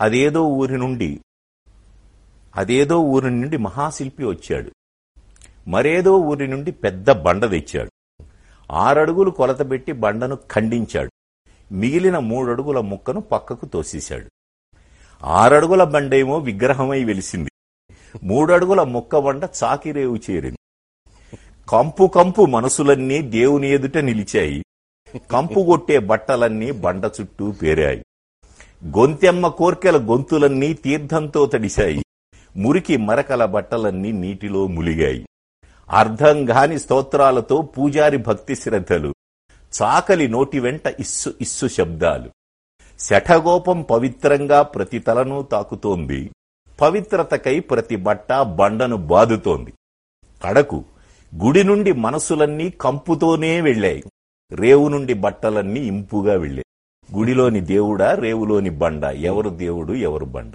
అదేదో ఊరి నుండి అదేదో ఊరి నుండి మహాశిల్పి వచ్చాడు. మరేదో ఊరి నుండి పెద్ద బండ తెచ్చాడు. ఆరడుగులు కొలత పెట్టి బండను ఖండించాడు. మిగిలిన మూడడుగుల ముక్కను పక్కకు తోసేశాడు. ఆరడుగుల బండేమో విగ్రహమై వెలిసింది. మూడడుగుల ముక్క బండ చాకిరేవు చేరింది. కంపు కంపు మనసులన్నీ దేవుని ఎదుట నిలిచాయి. కంపు కొట్టే బట్టలన్నీ బండ చుట్టూ పేరాయి. గొంతెమ్మ కోర్కెల గొంతులన్నీ తీర్థంతో తడిశాయి. మురికి మరకల బట్టలన్నీ నీటిలో ములిగాయి. అర్థం గాని స్తోత్రాలతో పూజారి భక్తి శ్రద్ధలు. చాకలి నోటి వెంట ఇస్సు ఇస్సు శబ్దాలు. శఠగోపం పవిత్రంగా ప్రతి తలను తాకుతోంది. పవిత్రతకై ప్రతి బట్ట బండను బాదుతోంది. కడకు గుడి నుండి మనసులన్నీ కంపుతోనే వెళ్ళాయి. రేవు నుండి బట్టలన్నీ ఇంపుగా వెళ్ళాయి. గుడిలోని దేవుడా రేవులోని బండ. ఎవరు దేవుడు ఎవరు బండ.